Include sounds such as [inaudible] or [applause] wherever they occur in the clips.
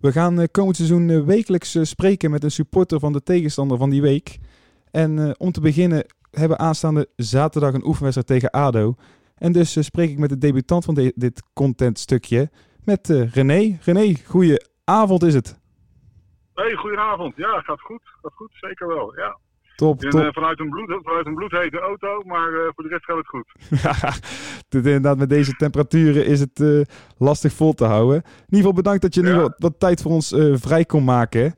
We gaan komend seizoen wekelijks spreken met een supporter van de tegenstander van die week. En om te beginnen hebben aanstaande zaterdag een oefenwedstrijd tegen ADO. En dus spreek ik met de debutant van de, dit contentstukje, met René. René, goeie avond is het. Hey, goedenavond. Ja, gaat goed. Gaat goed, zeker wel. Ja. Top, top. Uh, vanuit, een bloed, vanuit een bloedhete auto, maar uh, voor de rest gaat het goed. [laughs] ja, inderdaad, met deze temperaturen is het uh, lastig vol te houden. In ieder geval bedankt dat je nu wat, wat, tijd voor ons vrij kon maken.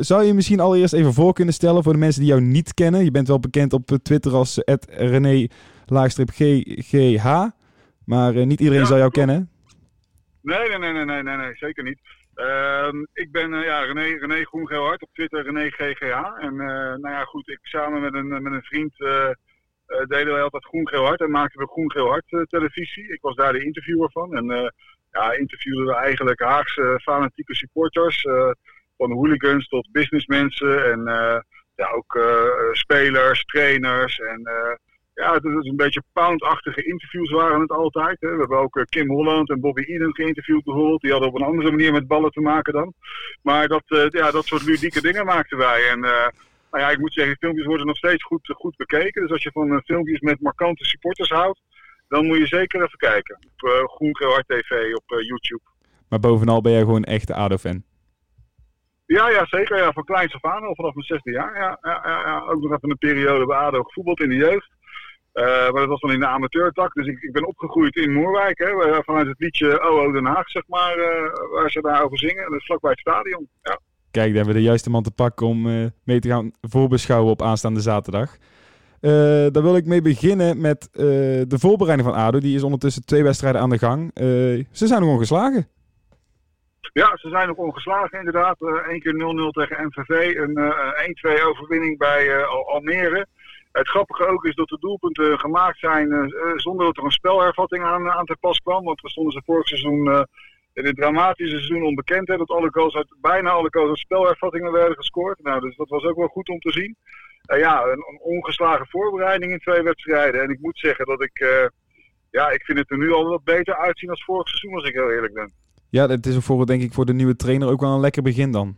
zou je misschien allereerst even voor kunnen stellen voor de mensen die jou niet kennen? Je bent wel bekend op Twitter als René-GGH, maar niet iedereen ja, zal jou klopt. kennen. Nee, nee, nee, nee, nee, nee, nee zeker niet. Uh, ik ben uh, ja, René, René op Twitter René GGH. En uh, nou ja, goed, ik samen met een, met een vriend deden wij altijd Groengeelhard en maakten we Groengeelhard televisie. Ik was daar de interviewer van en ja, interviewden we eigenlijk Haagse fanatieke supporters. van hooligans tot businessmensen en ja, ook spelers, trainers en ja, het is een beetje poundachtige interviews waren het altijd. Hè. We hebben ook uh, Kim Holland en Bobby Eden geïnterviewd bijvoorbeeld. Die hadden op een andere manier met ballen te maken dan. Maar dat, uh, ja, dat soort ludieke dingen maakten wij. En uh, nou ja, ik moet zeggen, filmpjes worden nog steeds goed, goed bekeken. Dus als je van filmpjes met markante supporters houdt, dan moet je zeker even kijken. Op uh, Groen TV op YouTube. Maar bovenal ben jij gewoon echt ADO-fan? Ja, ja, zeker. Ja, van kleins af aan, al vanaf mijn zesde jaar. Ja, ja, ja, ja, Ook nog even een periode bij ADO gevoetbald in de jeugd. Uh, maar dat was dan in de amateurtak. Dus ik, ik ben opgegroeid in Moerwijk. Hè, vanuit het liedje OO Den Haag, zeg maar. Uh, waar ze daarover zingen. Dat is vlakbij het stadion. Ja. Kijk, daar hebben we de juiste man te pakken om uh, mee te gaan voorbeschouwen op aanstaande zaterdag. daar wil ik mee beginnen met de voorbereiding van ADO. Die is ondertussen twee wedstrijden aan de gang. ze zijn nog ongeslagen. Ja, ze zijn nog ongeslagen inderdaad. Eén keer 0-0 tegen MVV. Een 1-2 overwinning bij Almere. Het grappige ook is dat de doelpunten gemaakt zijn uh, zonder dat er een spelhervatting aan, aan te pas kwam. Want we stonden ze vorig seizoen uh, in het dramatische seizoen onbekend. Hè, dat alle goals uit, bijna alle goals uit spelhervattingen werden gescoord. Nou, dus dat was ook wel goed om te zien. Uh, ja, een, een, ongeslagen voorbereiding in twee wedstrijden. En ik moet zeggen dat ik, ja, ik vind het er nu al wat beter uitzien als vorig seizoen, als ik heel eerlijk ben. Ja, het is voor, denk ik voor de nieuwe trainer ook wel een lekker begin dan.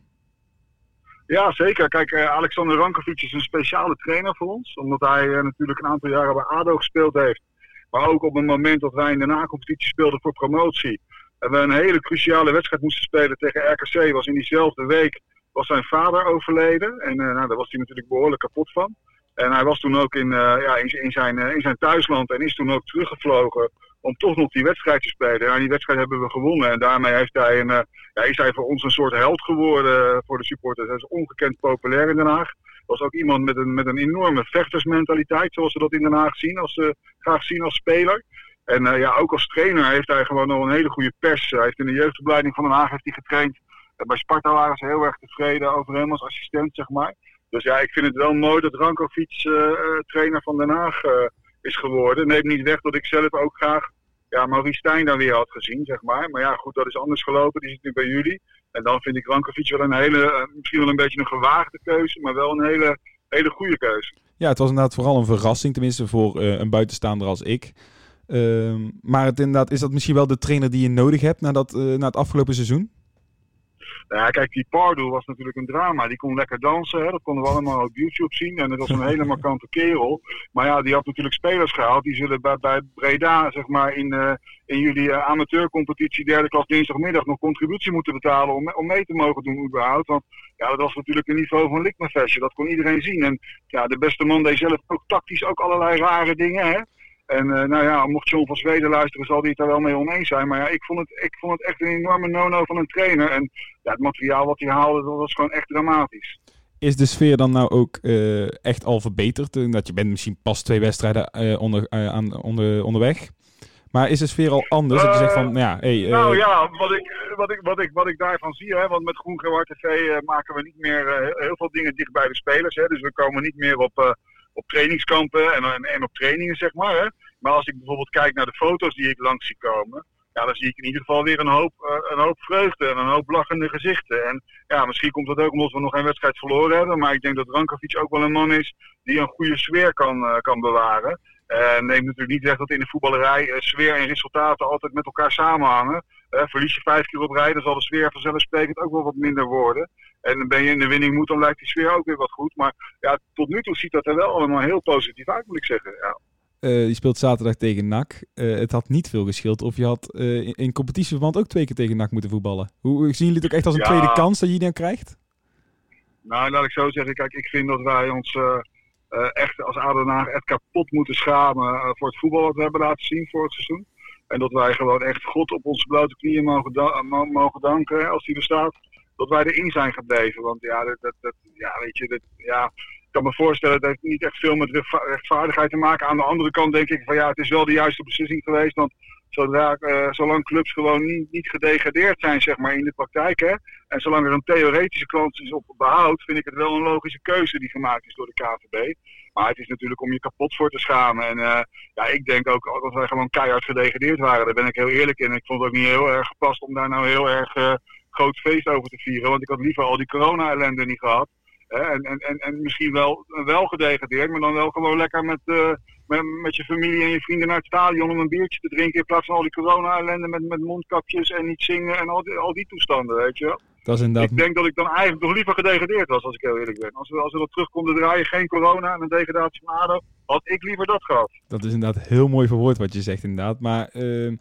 Ja, zeker. Kijk, uh, Alexander Rankovic is een speciale trainer voor ons. Omdat hij uh, natuurlijk een aantal jaren bij ADO gespeeld heeft. Maar ook op het moment dat wij in de na-competitie speelden voor promotie. En we een hele cruciale wedstrijd moesten spelen tegen RKC. Was in diezelfde week was zijn vader overleden. En uh, nou, daar was hij natuurlijk behoorlijk kapot van. En hij was toen ook in, ja, in, in, zijn, in zijn thuisland en is toen ook teruggevlogen om toch nog die wedstrijd te spelen. En die wedstrijd hebben we gewonnen. En daarmee heeft hij een, uh, ja, is hij voor ons een soort held geworden voor de supporters. Hij is ongekend populair in Den Haag. Was ook iemand met een, met een enorme vechtersmentaliteit, zoals ze dat in Den Haag zien, als, uh, graag zien als speler. En ja, ook als trainer heeft hij gewoon nog een hele goede pers. Hij heeft in de jeugdopleiding van Den Haag heeft hij getraind. bij Sparta waren ze heel erg tevreden over hem als assistent, zeg maar. Dus ja, ik vind het wel mooi dat Rankovic trainer van Den Haag is geworden. Neemt niet weg dat ik zelf ook graag ja, Maurice Stijn dan weer had gezien, zeg maar. Maar ja, goed, dat is anders gelopen. Die zit nu bij jullie. En dan vind ik Rankovic wel een hele, misschien wel een beetje een gewaagde keuze, maar wel een hele, hele goede keuze. Ja, het was inderdaad vooral een verrassing, tenminste voor uh, een buitenstaander als ik. Uh, maar het, inderdaad, is dat misschien wel de trainer die je nodig hebt na, uh, na het afgelopen seizoen? Ja, kijk, die Pardo was natuurlijk een drama. Die kon lekker dansen, hè? dat konden we allemaal op YouTube zien. En dat was een hele [laughs] markante kerel. Maar ja, die had natuurlijk spelers gehaald. Die zullen bij, bij Breda, zeg maar, in, uh, in jullie uh, amateurcompetitie derde klas dinsdagmiddag nog contributie moeten betalen om, om mee te mogen doen überhaupt. Want ja, dat was natuurlijk een niveau van Likmafestje. Dat kon iedereen zien. En ja, de beste man deed zelf ook tactisch ook allerlei rare dingen, hè. En uh, nou ja, mocht John van Zweden luisteren, zal hij het daar wel mee oneens zijn. Maar ja, ik vond het, ik vond het echt een enorme no-no van een trainer. En ja, het materiaal wat hij haalde, dat was gewoon echt dramatisch. Is de sfeer dan nou ook uh, echt al verbeterd? Dat je bent misschien pas twee wedstrijden uh, onder, aan, onder, onderweg. Maar is de sfeer al anders? dat je zegt van, nou ja, hey, Nou ja, wat ik, wat, ik, wat, ik, wat ik daarvan zie, hè, want met Groen Gewart TV maken we niet meer heel veel dingen dicht bij de spelers. Hè, dus we komen niet meer op op trainingskampen en, en, en, op trainingen, zeg maar. Hè. Maar als ik bijvoorbeeld kijk naar de foto's die ik langs zie komen, ja, dan zie ik in ieder geval weer een hoop, een hoop vreugde en een hoop lachende gezichten. En ja, misschien komt dat ook omdat we nog geen wedstrijd verloren hebben. Maar ik denk dat Rankovic ook wel een man is die een goede sfeer kan, kan bewaren. En neemt natuurlijk niet weg dat in de voetballerij sfeer en resultaten altijd met elkaar samenhangen. verlies je vijf keer op rij, dan zal de sfeer vanzelfsprekend ook wel wat minder worden. En ben je in de winning moet, dan lijkt die sfeer ook weer wat goed. Maar ja, tot nu toe ziet dat er wel allemaal heel positief uit, moet ik zeggen. Ja. Uh, je speelt zaterdag tegen NAC. Uh, het had niet veel geschild of je had uh, in, in competitieverband ook twee keer tegen NAC moeten voetballen. Hoe zien jullie het ook echt als een tweede kans dat je die dan krijgt? Nou, laat ik zo zeggen. Kijk, ik vind dat wij ons echt als Adenaar echt kapot moeten schamen voor het voetbal wat we hebben laten zien voor het seizoen. En dat wij gewoon echt God op onze blote knieën mogen, da mogen danken als hij er staat dat wij erin zijn gebleven. Want ja, dat, dat, dat ja weet je, dat, ja, kan me voorstellen, dat heeft niet echt veel met rechtvaardigheid te maken. Aan de andere kant denk ik van ja, het is wel de juiste beslissing geweest. Want zodra, uh, zolang clubs gewoon niet, niet gedegradeerd zijn, zeg maar, in de praktijk. Hè, en zolang er een theoretische kans is op behoud, vind ik het wel een logische keuze die gemaakt is door de KVB. Maar het is natuurlijk om je kapot voor te schamen. En uh, ja, ik denk ook als wij gewoon keihard gedegradeerd waren, daar ben ik heel eerlijk in. Ik vond het ook niet heel erg gepast om daar nou heel erg uh, groot feest over te vieren. Want ik had liever al die corona-ellende niet gehad. En, en, en, en misschien wel, wel gedegradeerd, maar dan wel gewoon lekker met, uh, met, met je familie en je vrienden naar het stadion om een biertje te drinken. In plaats van al die corona-ellende met, met mondkapjes en niet zingen en al die, al die toestanden, weet je wel. Dat is inderdaad... Ik denk dat ik dan eigenlijk nog liever gedegradeerd was, als ik heel eerlijk ben. Als we, als we dat terug konden draaien, geen corona en een degradatie van ADO, had ik liever dat gehad. Dat is inderdaad heel mooi verwoord wat je zegt inderdaad. Maar uh,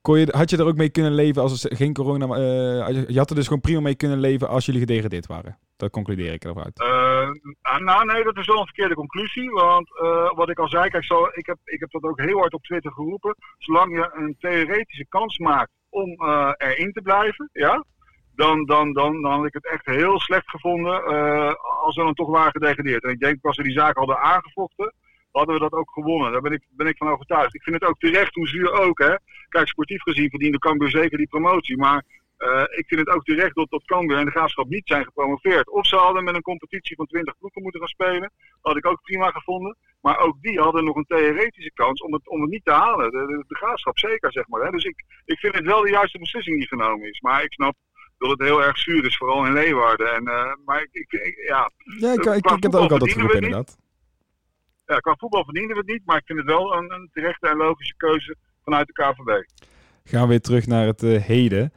kon je, had je er ook mee kunnen leven als er geen corona... Uh, je had er dus gewoon prima mee kunnen leven als jullie gedegradeerd waren. Dat concludeer ik eruit. Uh, nou nee, dat is wel een verkeerde conclusie. Want uh, wat ik al zei, kijk, zo, ik, heb, ik heb dat ook heel hard op Twitter geroepen. Zolang je een theoretische kans maakt om erin te blijven, ja, dan, dan, dan, dan had ik het echt heel slecht gevonden als we dan toch waren gedegradeerd. En ik denk, als we die zaak hadden aangevochten, hadden we dat ook gewonnen. Daar ben ik, ben ik van overtuigd. Ik vind het ook terecht, hoe zuur ook. Hè. Kijk, sportief gezien verdiende Cambuur zeker die promotie. Maar uh, ik vind het ook terecht dat, dat Cambuur en de Graafschap niet zijn gepromoveerd. Of ze hadden met een competitie van 20 ploegen moeten gaan spelen. Dat had ik ook prima gevonden. Maar ook die hadden nog een theoretische kans om het, om het niet te halen. De, de, de Graafschap zeker, zeg maar. Hè. Dus ik, ik vind het wel de juiste beslissing die genomen is. Maar ik snap dat het heel erg zuur is, vooral in Leeuwarden. En, uh, maar ik, ik, ja, ja, ik, ik, ik heb ook altijd geroepen, inderdaad ja, qua voetbal verdienen we het niet, maar ik vind het wel een, een terechte en logische keuze vanuit de KVB. Gaan we weer terug naar het uh, heden.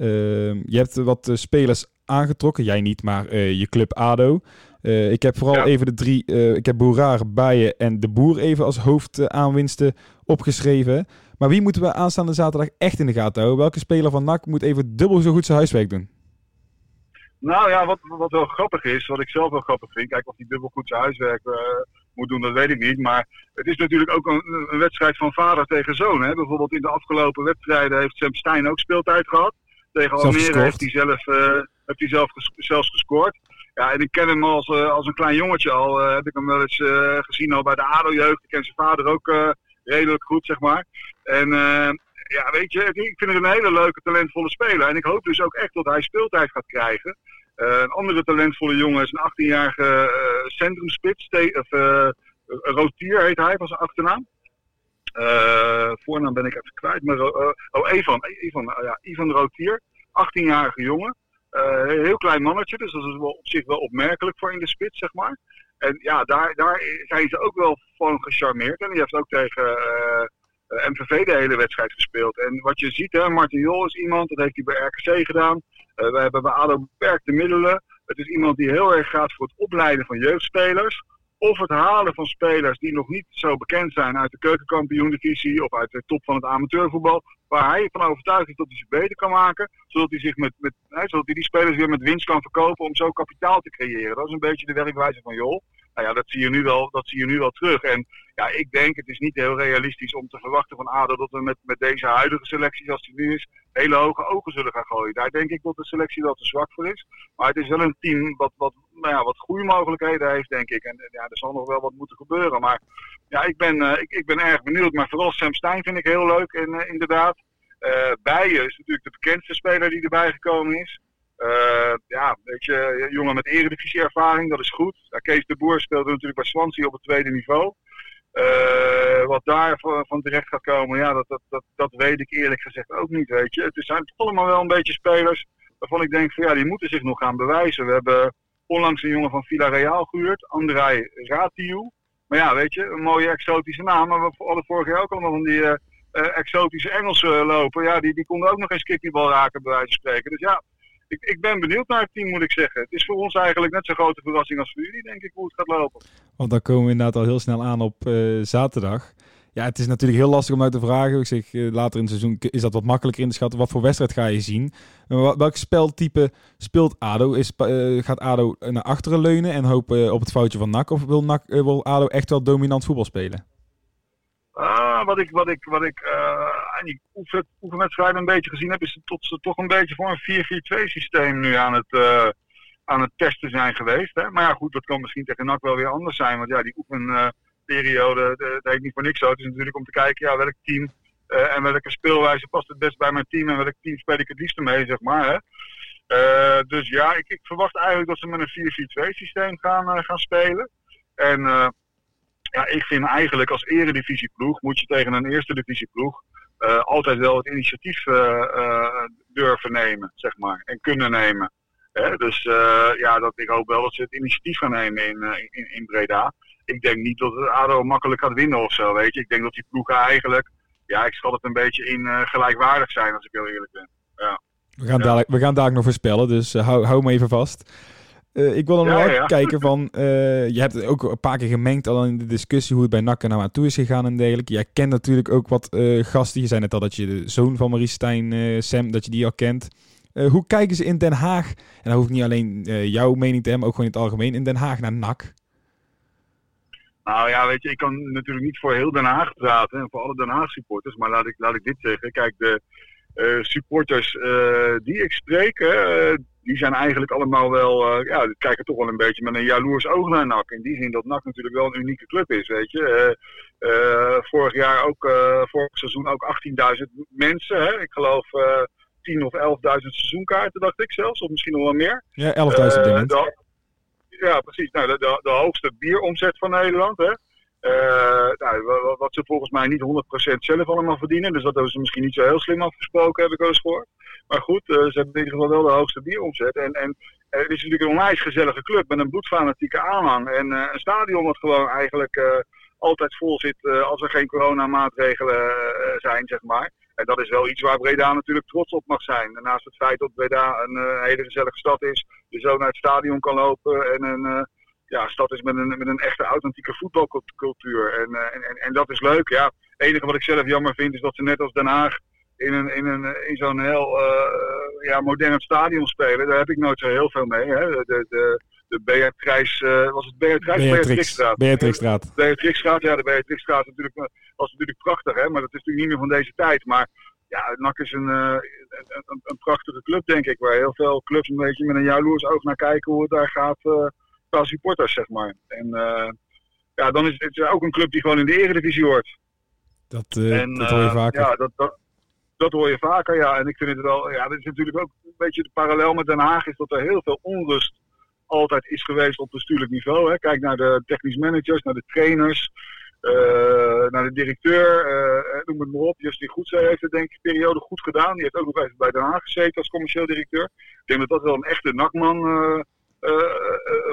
Uh, je hebt wat uh, spelers aangetrokken, jij niet, maar eh, je club ADO. ik heb vooral ja. even de drie, ik heb Boeraar, Bijen en De Boer even als hoofdaanwinsten opgeschreven. Maar wie moeten we aanstaande zaterdag echt in de gaten houden? Welke speler van NAC moet even dubbel zo goed zijn huiswerk doen? Nou ja, wat, wat wel grappig is, wat ik zelf wel grappig vind. Kijk, of die dubbel goed zijn huiswerk uh, moet doen, dat weet ik niet. Maar het is natuurlijk ook een, een wedstrijd van vader tegen zoon. Hè? Bijvoorbeeld in de afgelopen wedstrijden heeft Sam Stein ook speeltijd gehad. Tegen Almere heeft hij zelf, uh, heeft hij zelf ges zelfs gescoord. Ja, en ik ken hem als, uh, als een klein jongetje al. Uh, heb ik hem wel eens gezien al bij de ADO-jeugd. Ik ken zijn vader ook redelijk goed, zeg maar. En ja, weet je, ik vind het een hele leuke, talentvolle speler. En ik hoop dus ook echt dat hij speeltijd gaat krijgen. Uh, een andere talentvolle jongen is een 18-jarige uh, centrumspits. Of, uh, Rotier heet hij van zijn achternaam. Voornaam ben ik even kwijt. Maar, oh, Evan. Evan ja, Ivan Rotier. 18-jarige jongen. heel klein mannetje, dus dat is wel op zich wel opmerkelijk voor in de spits, zeg maar. En ja, daar, daar zijn ze ook wel van gecharmeerd. En die heeft ook tegen MVV de hele wedstrijd gespeeld. En wat je ziet, hè, Martin Jol is iemand, dat heeft hij bij RKC gedaan. We hebben bij ADO beperkte middelen. Het is iemand die heel erg gaat voor het opleiden van jeugdspelers. Of het halen van spelers die nog niet zo bekend zijn uit de keukenkampioen-divisie of uit de top van het amateurvoetbal. Waar hij van overtuigd is dat hij ze beter kan maken. Zodat hij, zich met, met, zodat hij die spelers weer met winst kan verkopen om zo kapitaal te creëren. Dat is een beetje de werkwijze van Jol. Nou ja, dat zie je nu wel, dat zie je nu wel terug. En ja, ik denk het is niet heel realistisch om te verwachten van ADO dat we met, met deze huidige selectie zoals die nu is, hele hoge ogen zullen gaan gooien. Daar denk ik dat de selectie wel te zwak voor is. Maar het is wel een team wat, wat, nou ja, wat goede mogelijkheden heeft, denk ik. En ja, er zal nog wel wat moeten gebeuren. Maar ja, ik ben, uh, ik, ik ben erg benieuwd. Maar vooral Sam Stein vind ik heel leuk, en, uh, inderdaad. Uh, is natuurlijk de bekendste speler die erbij gekomen is. Uh, ja, weet je, jongen met eredivisie ervaring, dat is goed. Ja, Kees de Boer speelde natuurlijk bij Swansea op het tweede niveau. Uh, wat daar van terecht gaat komen, ja, dat, dat, dat, dat weet ik eerlijk gezegd ook niet, weet je. Het zijn allemaal wel een beetje spelers waarvan ik denk van ja, die moeten zich nog gaan bewijzen. We hebben onlangs een jongen van Villarreal gehuurd, Andrei Ratiu. Maar ja, weet je, een mooie exotische naam. Maar we hadden vorig jaar ook allemaal van die exotische Engelsen lopen. Ja, die, die konden ook nog geen skippiebal raken, bij wijze van spreken. Dus ja, ik, ik ben benieuwd naar het team, moet ik zeggen. Het is voor ons eigenlijk net zo'n grote verrassing als voor jullie, denk ik, hoe het gaat lopen. Want dan komen we inderdaad al heel snel aan op uh, zaterdag. Ja, het is natuurlijk heel lastig om uit te vragen. Ik zeg, uh, later in het seizoen is dat wat makkelijker in te schatten. Wat voor wedstrijd ga je zien? welk speltype speelt ADO? Is, uh, gaat ADO naar achteren leunen en hopen op het foutje van NAC? Of wil, NAC, wil ADO echt wel dominant voetbal spelen? Ah, wat ik, wat ik, wat ik aan die oefen, oefenwedstrijden een beetje gezien heb, is dat ze toch een beetje voor een 4-4-2 systeem nu aan het, aan het testen zijn geweest. Hè? Maar ja, goed, dat kan misschien tegen NAC wel weer anders zijn. Want ja, die oefen periode, dat heet niet voor niks zo. Het is natuurlijk om te kijken, ja, welk team uh, en welke speelwijze past het best bij mijn team en welk team speel ik het liefst mee, zeg maar. Hè. Dus ja, ik, ik, verwacht eigenlijk dat ze met een 4-4-2 systeem gaan, gaan spelen. En ja, ik vind eigenlijk als eredivisieploeg moet je tegen een eerste divisieploeg altijd wel het initiatief durven nemen, zeg maar, en kunnen nemen. Hè? Dus ja, dat, ik hoop wel dat ze het initiatief gaan nemen in, in, in Breda ik denk niet dat het ADO makkelijk gaat winnen of zo, weet je. Ik denk dat die ploegen eigenlijk, ja, ik schat het een beetje in uh, gelijkwaardig zijn, als ik heel eerlijk ben. Ja. We gaan, ja. dadelijk, we gaan dadelijk nog voorspellen, dus uh, hou, hou me even vast. Uh, ik wil dan ja, kijken van, je hebt het ook een paar keer gemengd al in de discussie hoe het bij NAC nou aan toe is gegaan en dergelijke. Jij kent natuurlijk ook wat gasten. Je zei net al dat je de zoon van Marie Stijn, Sam, dat je die al kent. hoe kijken ze in Den Haag, en dan hoeft niet alleen jouw mening te hebben, ook gewoon in het algemeen, in Den Haag naar NAC? Nou ja, weet je, ik kan natuurlijk niet voor heel Den Haag praten en voor alle Den Haag supporters. Maar laat ik, laat ik dit zeggen. Kijk, de supporters uh, die ik spreek, uh, die zijn eigenlijk allemaal wel, ja, die kijken toch wel een beetje met een jaloers oog naar NAC. In die zin dat NAC natuurlijk wel een unieke club is, weet je. vorig jaar ook, vorig seizoen ook 18.000 mensen, hè. Ik geloof 10 of 11.000 seizoenkaarten, dacht ik zelfs, of misschien nog wel meer. Ja, 11.000 uh, ja, precies. Nou, de, de, de hoogste bieromzet van Nederland. Hè. Uh, nou, wat ze volgens mij niet 100% zelf allemaal verdienen. Dus dat hebben ze misschien niet zo heel slim afgesproken, heb ik wel eens gehoord. Maar goed, uh, ze hebben in ieder geval wel de hoogste bieromzet. En, en uh, het is natuurlijk een onwijs gezellige club met een bloedfanatieke aanhang. En een stadion wat gewoon eigenlijk altijd vol zit als er geen coronamaatregelen zijn, zeg maar. En dat is wel iets waar Breda natuurlijk trots op mag zijn. Naast het feit dat Breda een hele gezellige stad is, je zo naar het stadion kan lopen en een ja, stad is met een, met een echte authentieke voetbalcultuur. En, uh, en, en, dat is leuk. Ja. Het enige wat ik zelf jammer vind is dat ze net als Den Haag in, een, in, een, in zo'n heel ja, modern stadion spelen. Daar heb ik nooit zo heel veel mee. Hè. De, de, de Beatrice, uh, was het Beatrice? Beatrixstraat. Beatrixstraat. Beatrixstraat, ja, de Beatrixstraat natuurlijk, was natuurlijk prachtig, hè, maar dat is natuurlijk niet meer van deze tijd. Maar ja, NAC is een, uh, een, een, prachtige club, denk ik, waar heel veel clubs een beetje met een jaloers oog naar kijken hoe het daar gaat qua supporters, zeg maar. En ja, dan is het ook een club die gewoon in de eredivisie hoort. Dat, en, dat hoor je vaker. Ja, dat, dat, dat hoor je vaker, ja. En ik vind het wel, ja, dat is natuurlijk ook een beetje de parallel met Den Haag, is dat er heel veel onrust altijd is geweest op bestuurlijk niveau. Hè. Kijk naar de technisch managers, naar de trainers, uh, naar de directeur, uh, noem het maar op. Justin Goedzee heeft het denk ik periode goed gedaan. Die heeft ook nog even bij Den Haag gezeten als commercieel directeur. Ik denk dat dat wel een echte nakman uh,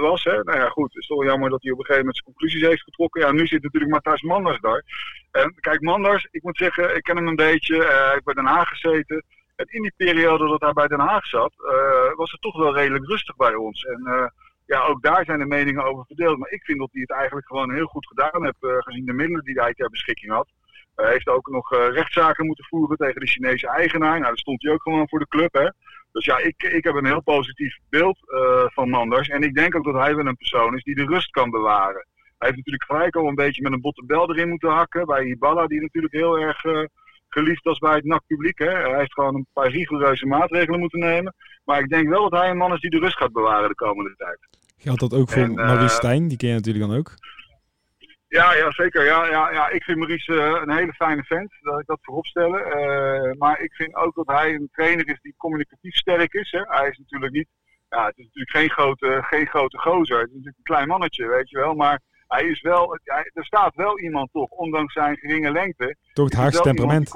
was. Hè. Nou ja, goed. Het is toch jammer dat hij op een gegeven moment zijn conclusies heeft getrokken. Ja, nu zit natuurlijk Matthijs Manders daar. En kijk, Manders, ik moet zeggen, ik ken hem een beetje. hij heeft bij Den Haag gezeten. En in die periode dat hij bij Den Haag zat, was het toch wel redelijk rustig bij ons. En ja, ook daar zijn de meningen over verdeeld. Maar ik vind dat hij het eigenlijk gewoon heel goed gedaan heeft, gezien de middelen die hij ter beschikking had. Hij heeft ook nog rechtszaken moeten voeren tegen de Chinese eigenaar. Nou, dat stond hij ook gewoon voor de club, hè. Dus ja, ik, ik heb een heel positief beeld van Manders. En ik denk ook dat hij wel een persoon is die de rust kan bewaren. Hij heeft natuurlijk gelijk al een beetje met een botte bel erin moeten hakken. Bij Ibala, die natuurlijk heel erg geliefd als bij het NAC-publiek. Hij heeft gewoon een paar rigoureuze maatregelen moeten nemen. Maar ik denk wel dat hij een man is die de rust gaat bewaren de komende tijd. Geldt dat ook voor en, Maurice Stijn? Die ken je natuurlijk dan ook. Ja, ja zeker. Ja, ja, ja. Ik vind Maurice uh, een hele fijne vent, dat ik dat voorop stellen. Uh, maar ik vind ook dat hij een trainer is die communicatief sterk is. Hè. Hij is natuurlijk niet, ja, het is natuurlijk geen grote, geen grote gozer. Het is natuurlijk een klein mannetje, weet je wel. Maar hij is wel, hij, er staat wel iemand toch, ondanks zijn geringe lengte. Toch het Haagse temperament.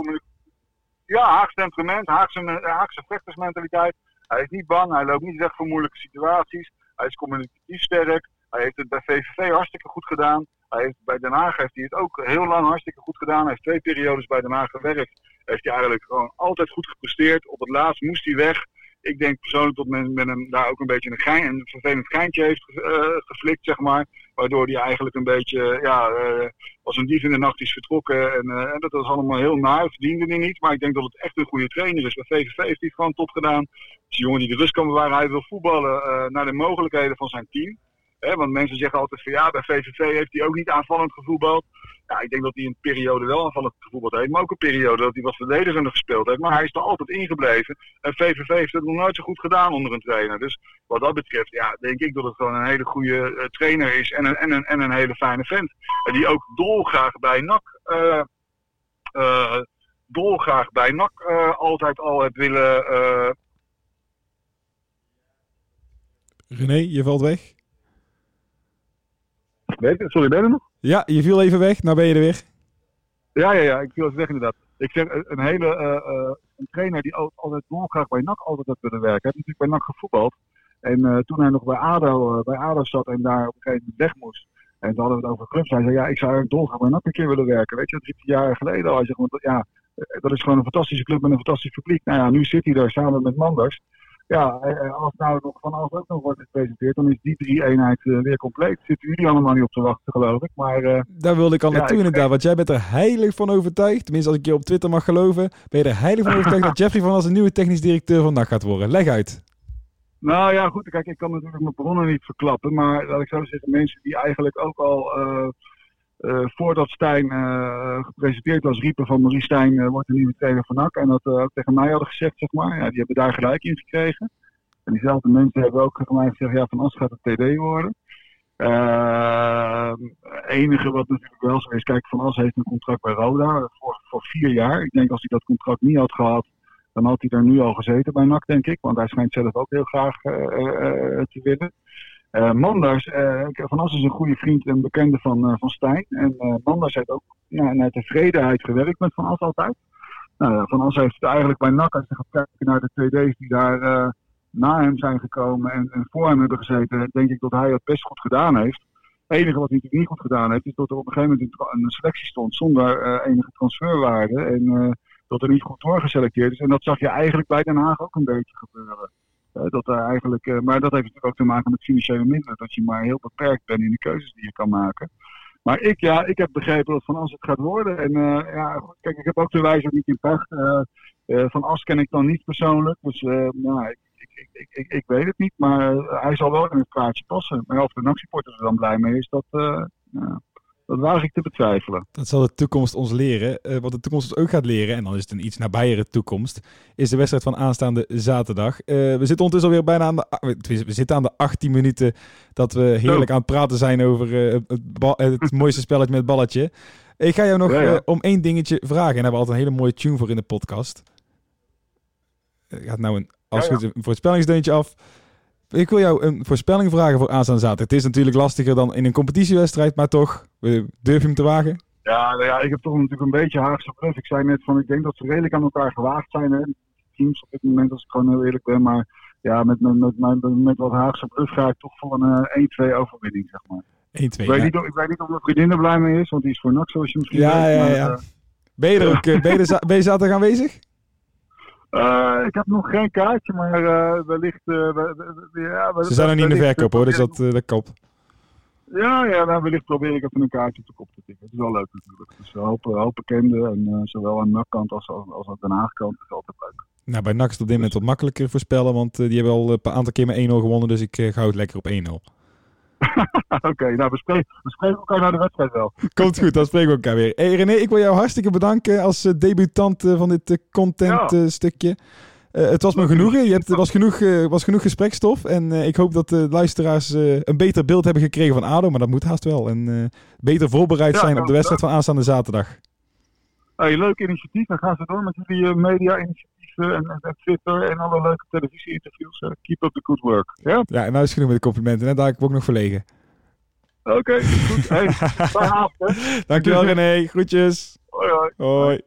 Ja, Haagse temperament, Haagse, Haagse vechtersmentaliteit. Hij is niet bang, hij loopt niet weg voor moeilijke situaties. Hij is communicatief sterk. Hij heeft het bij VVV hartstikke goed gedaan. Hij heeft, bij Den Haag heeft hij het ook heel lang hartstikke goed gedaan. Hij heeft twee periodes bij Den Haag gewerkt. Heeft hij eigenlijk gewoon altijd goed gepresteerd. Op het laatst moest hij weg. Ik denk persoonlijk dat men, men hem daar ook een beetje een, gein, een vervelend geintje heeft eh, geflikt, zeg maar. Waardoor hij eigenlijk een beetje, ja, eh, als een dief in de nacht is vertrokken. En, eh, en dat was allemaal heel naar, verdiende hij niet. Maar ik denk dat het echt een goede trainer is. Bij VVV heeft hij gewoon top gedaan. Het is een jongen die de rust kan bewaren. Hij wil voetballen naar de mogelijkheden van zijn team. Want mensen zeggen altijd van ja, bij VVV heeft hij ook niet aanvallend gevoetbald. Ja, ik denk dat hij een periode wel aanvallend gevoetbald heeft. Maar ook een periode dat hij wat verdedigender gespeeld heeft. Maar hij is er altijd ingebleven. En VVV heeft het nog nooit zo goed gedaan onder een trainer. Dus wat dat betreft, ja, denk ik dat het gewoon een hele goede eh, trainer is. En een, en, een, en een hele fijne vent. En die ook dolgraag bij NAC... eh, eh, dolgraag bij NAC altijd al heeft willen... René, je valt weg. Sorry, ben je er nog? Ja, je viel even weg. Nou ben je er weer. Ja, ja, ja, ik viel het weg inderdaad. Ik zeg, een een hele eh, eh, een trainer die al- altijd dolgraag bij NAC altijd had willen werken. Hij heeft natuurlijk bij NAC gevoetbald. En eh, toen hij nog bij ADO, eh, bij ADO zat en daar op een gegeven moment weg moest. En toen hadden we het over clubs. Hij zei, ja, ik zou dolgraag bij NAC een keer willen werken. Weet je, dat 13 jaar geleden al. Hij zegt, ja, eh, dat is gewoon een fantastische club met een fantastisch publiek. Nou ja, nu zit hij daar samen met Manders. Ja, eh, als nou nog van alles ook nog wordt gepresenteerd, dan is die drie eenheid eh, weer compleet. Zitten jullie allemaal niet op te wachten, geloof ik. Maar eh, Daar wilde ik al Ja, naartoe inderdaad. Want jij bent er heilig van overtuigd. Tenminste, als ik je op Twitter mag geloven. Ben je er heilig van overtuigd dat Jeffrey van als een nieuwe technisch directeur van NAC gaat worden. Leg uit. Nou ja, goed. Kijk, ik kan natuurlijk mijn bronnen niet verklappen. Maar laat ik zo zeggen, mensen die eigenlijk ook al voordat Stijn eh, gepresenteerd was, riepen van Marie Stijn eh, wordt de nieuwe trainer van NAC. En dat eh, ook tegen mij hadden gezegd, zeg maar. Ja, die hebben daar gelijk in gekregen. En diezelfde mensen hebben ook tegen mij gezegd, ja, van As gaat het TD worden. Het enige wat natuurlijk wel zo is, kijk, Van As heeft een contract bij Roda voor, voor vier jaar. Ik denk als hij dat contract niet had gehad, dan had hij daar nu al gezeten bij NAC, denk ik. Want hij schijnt zelf ook heel graag eh, eh, eh, te willen. Eh, Manders, eh, Van As is een goede vriend en bekende van, eh, van Stijn. En Manders heeft ook ja, naar tevredenheid gewerkt met Van As altijd. Nou, van As heeft eigenlijk bij NAC, als je gaat kijken naar de TD's die daar na hem zijn gekomen en, voor hem hebben gezeten, denk ik dat hij het best goed gedaan heeft. Het enige wat hij natuurlijk niet goed gedaan heeft, is dat er op een gegeven moment een, een selectie stond zonder enige transferwaarde. En dat er niet goed doorgeselecteerd is. En dat zag je eigenlijk bij Den Haag ook een beetje gebeuren. Eh, dat er eigenlijk, eh, maar dat heeft natuurlijk ook te maken met financiële middelen. Dat je maar heel beperkt bent in de keuzes die je kan maken. Maar ik, ja, ik heb begrepen dat Van As het gaat worden. En eh, ja, kijk, ik heb ook de wijze niet in pacht. Eh, van As ken ik dan niet persoonlijk. Dus nou, ik, ik, ik, ik, weet het niet. Maar hij zal wel in het praatje passen. Maar of de NAC-supporter er dan blij mee is, dat, dat waag ik te betwijfelen. Dat zal de toekomst ons leren. Eh, wat de toekomst ons ook gaat leren, en dan is het een iets nabijere toekomst, is de wedstrijd van aanstaande zaterdag. Eh, we zitten ondertussen alweer bijna aan de, we zitten aan de 18 minuten dat we heerlijk aan het praten zijn over eh, het, [laughs] mooiste spelletje met balletje. Ik ga jou nog Ja, ja. om één dingetje vragen. En daar hebben we altijd een hele mooie tune voor in de podcast. Er gaat nou een, als Ja, een voorspellingsdeuntje af. Ik wil jou een voorspelling vragen voor aanstaande zaterdag. Het is natuurlijk lastiger dan in een competitiewedstrijd, maar toch, eh, durf je hem te wagen? Ja, nou ja, ik heb toch natuurlijk een beetje Haagse bluff. Ik zei net van, ik denk dat ze redelijk aan elkaar gewaagd zijn. Hè. Teams op dit moment, als ik gewoon heel eerlijk ben. Maar ja, met, met, met, met, met wat Haagse bluff ga ik toch voor een eh, 1-2 overwinning, zeg maar. 1, 2. Ik weet, niet, of- ik weet niet of mijn vriendin er blij mee is, want die is voor NAC, zoals je misschien Ja, weet. ja, maar, ja. eh, Ben je er ook? eh, Ben je, er [laughs] ben je zaterdag aanwezig? Eh, ik heb nog geen kaartje, maar eh, wellicht... eh, we- we- we- ja, we- Ze zijn nog niet in de verkoop hoor, dus dat, dat klopt. Ja, ja nou, wellicht probeer ik even een kaartje op de kop te tikken. Het is wel leuk natuurlijk. Dus een hoop, hoop bekenden, en, zowel aan de NAC-kant als, als, als aan de Den Haag-kant. is altijd leuk. Nou, bij NAC is het op dit moment wat makkelijker voorspellen, want die hebben al een aantal keer met 1-0 gewonnen, dus ik hou het lekker op 1-0. [laughs] Oké, nou, we spreken, we spreken elkaar naar de wedstrijd wel. Komt goed, dan spreken we elkaar weer. Hey René, ik wil jou hartstikke bedanken als eh, debutant eh, van dit eh, content Ja. stukje. Het was me genoegen. Je hebt, was genoeg, eh, was genoeg gesprekstof. En ik hoop dat de luisteraars een beter beeld hebben gekregen van ADO. Maar dat moet haast wel. En beter voorbereid Ja, zijn op de wedstrijd van aanstaande zaterdag. Hey, leuk initiatief. Dan gaan ze door met jullie eh, en, en, en Twitter en alle leuke televisie-interviews. Eh, keep up the good work. Ja? Ja, en nou is genoeg met de complimenten. En daar heb ik ook nog verlegen. Oké, goed. Hey. [laughs] Dankjewel René, groetjes. Hoi, hoi. Hoi.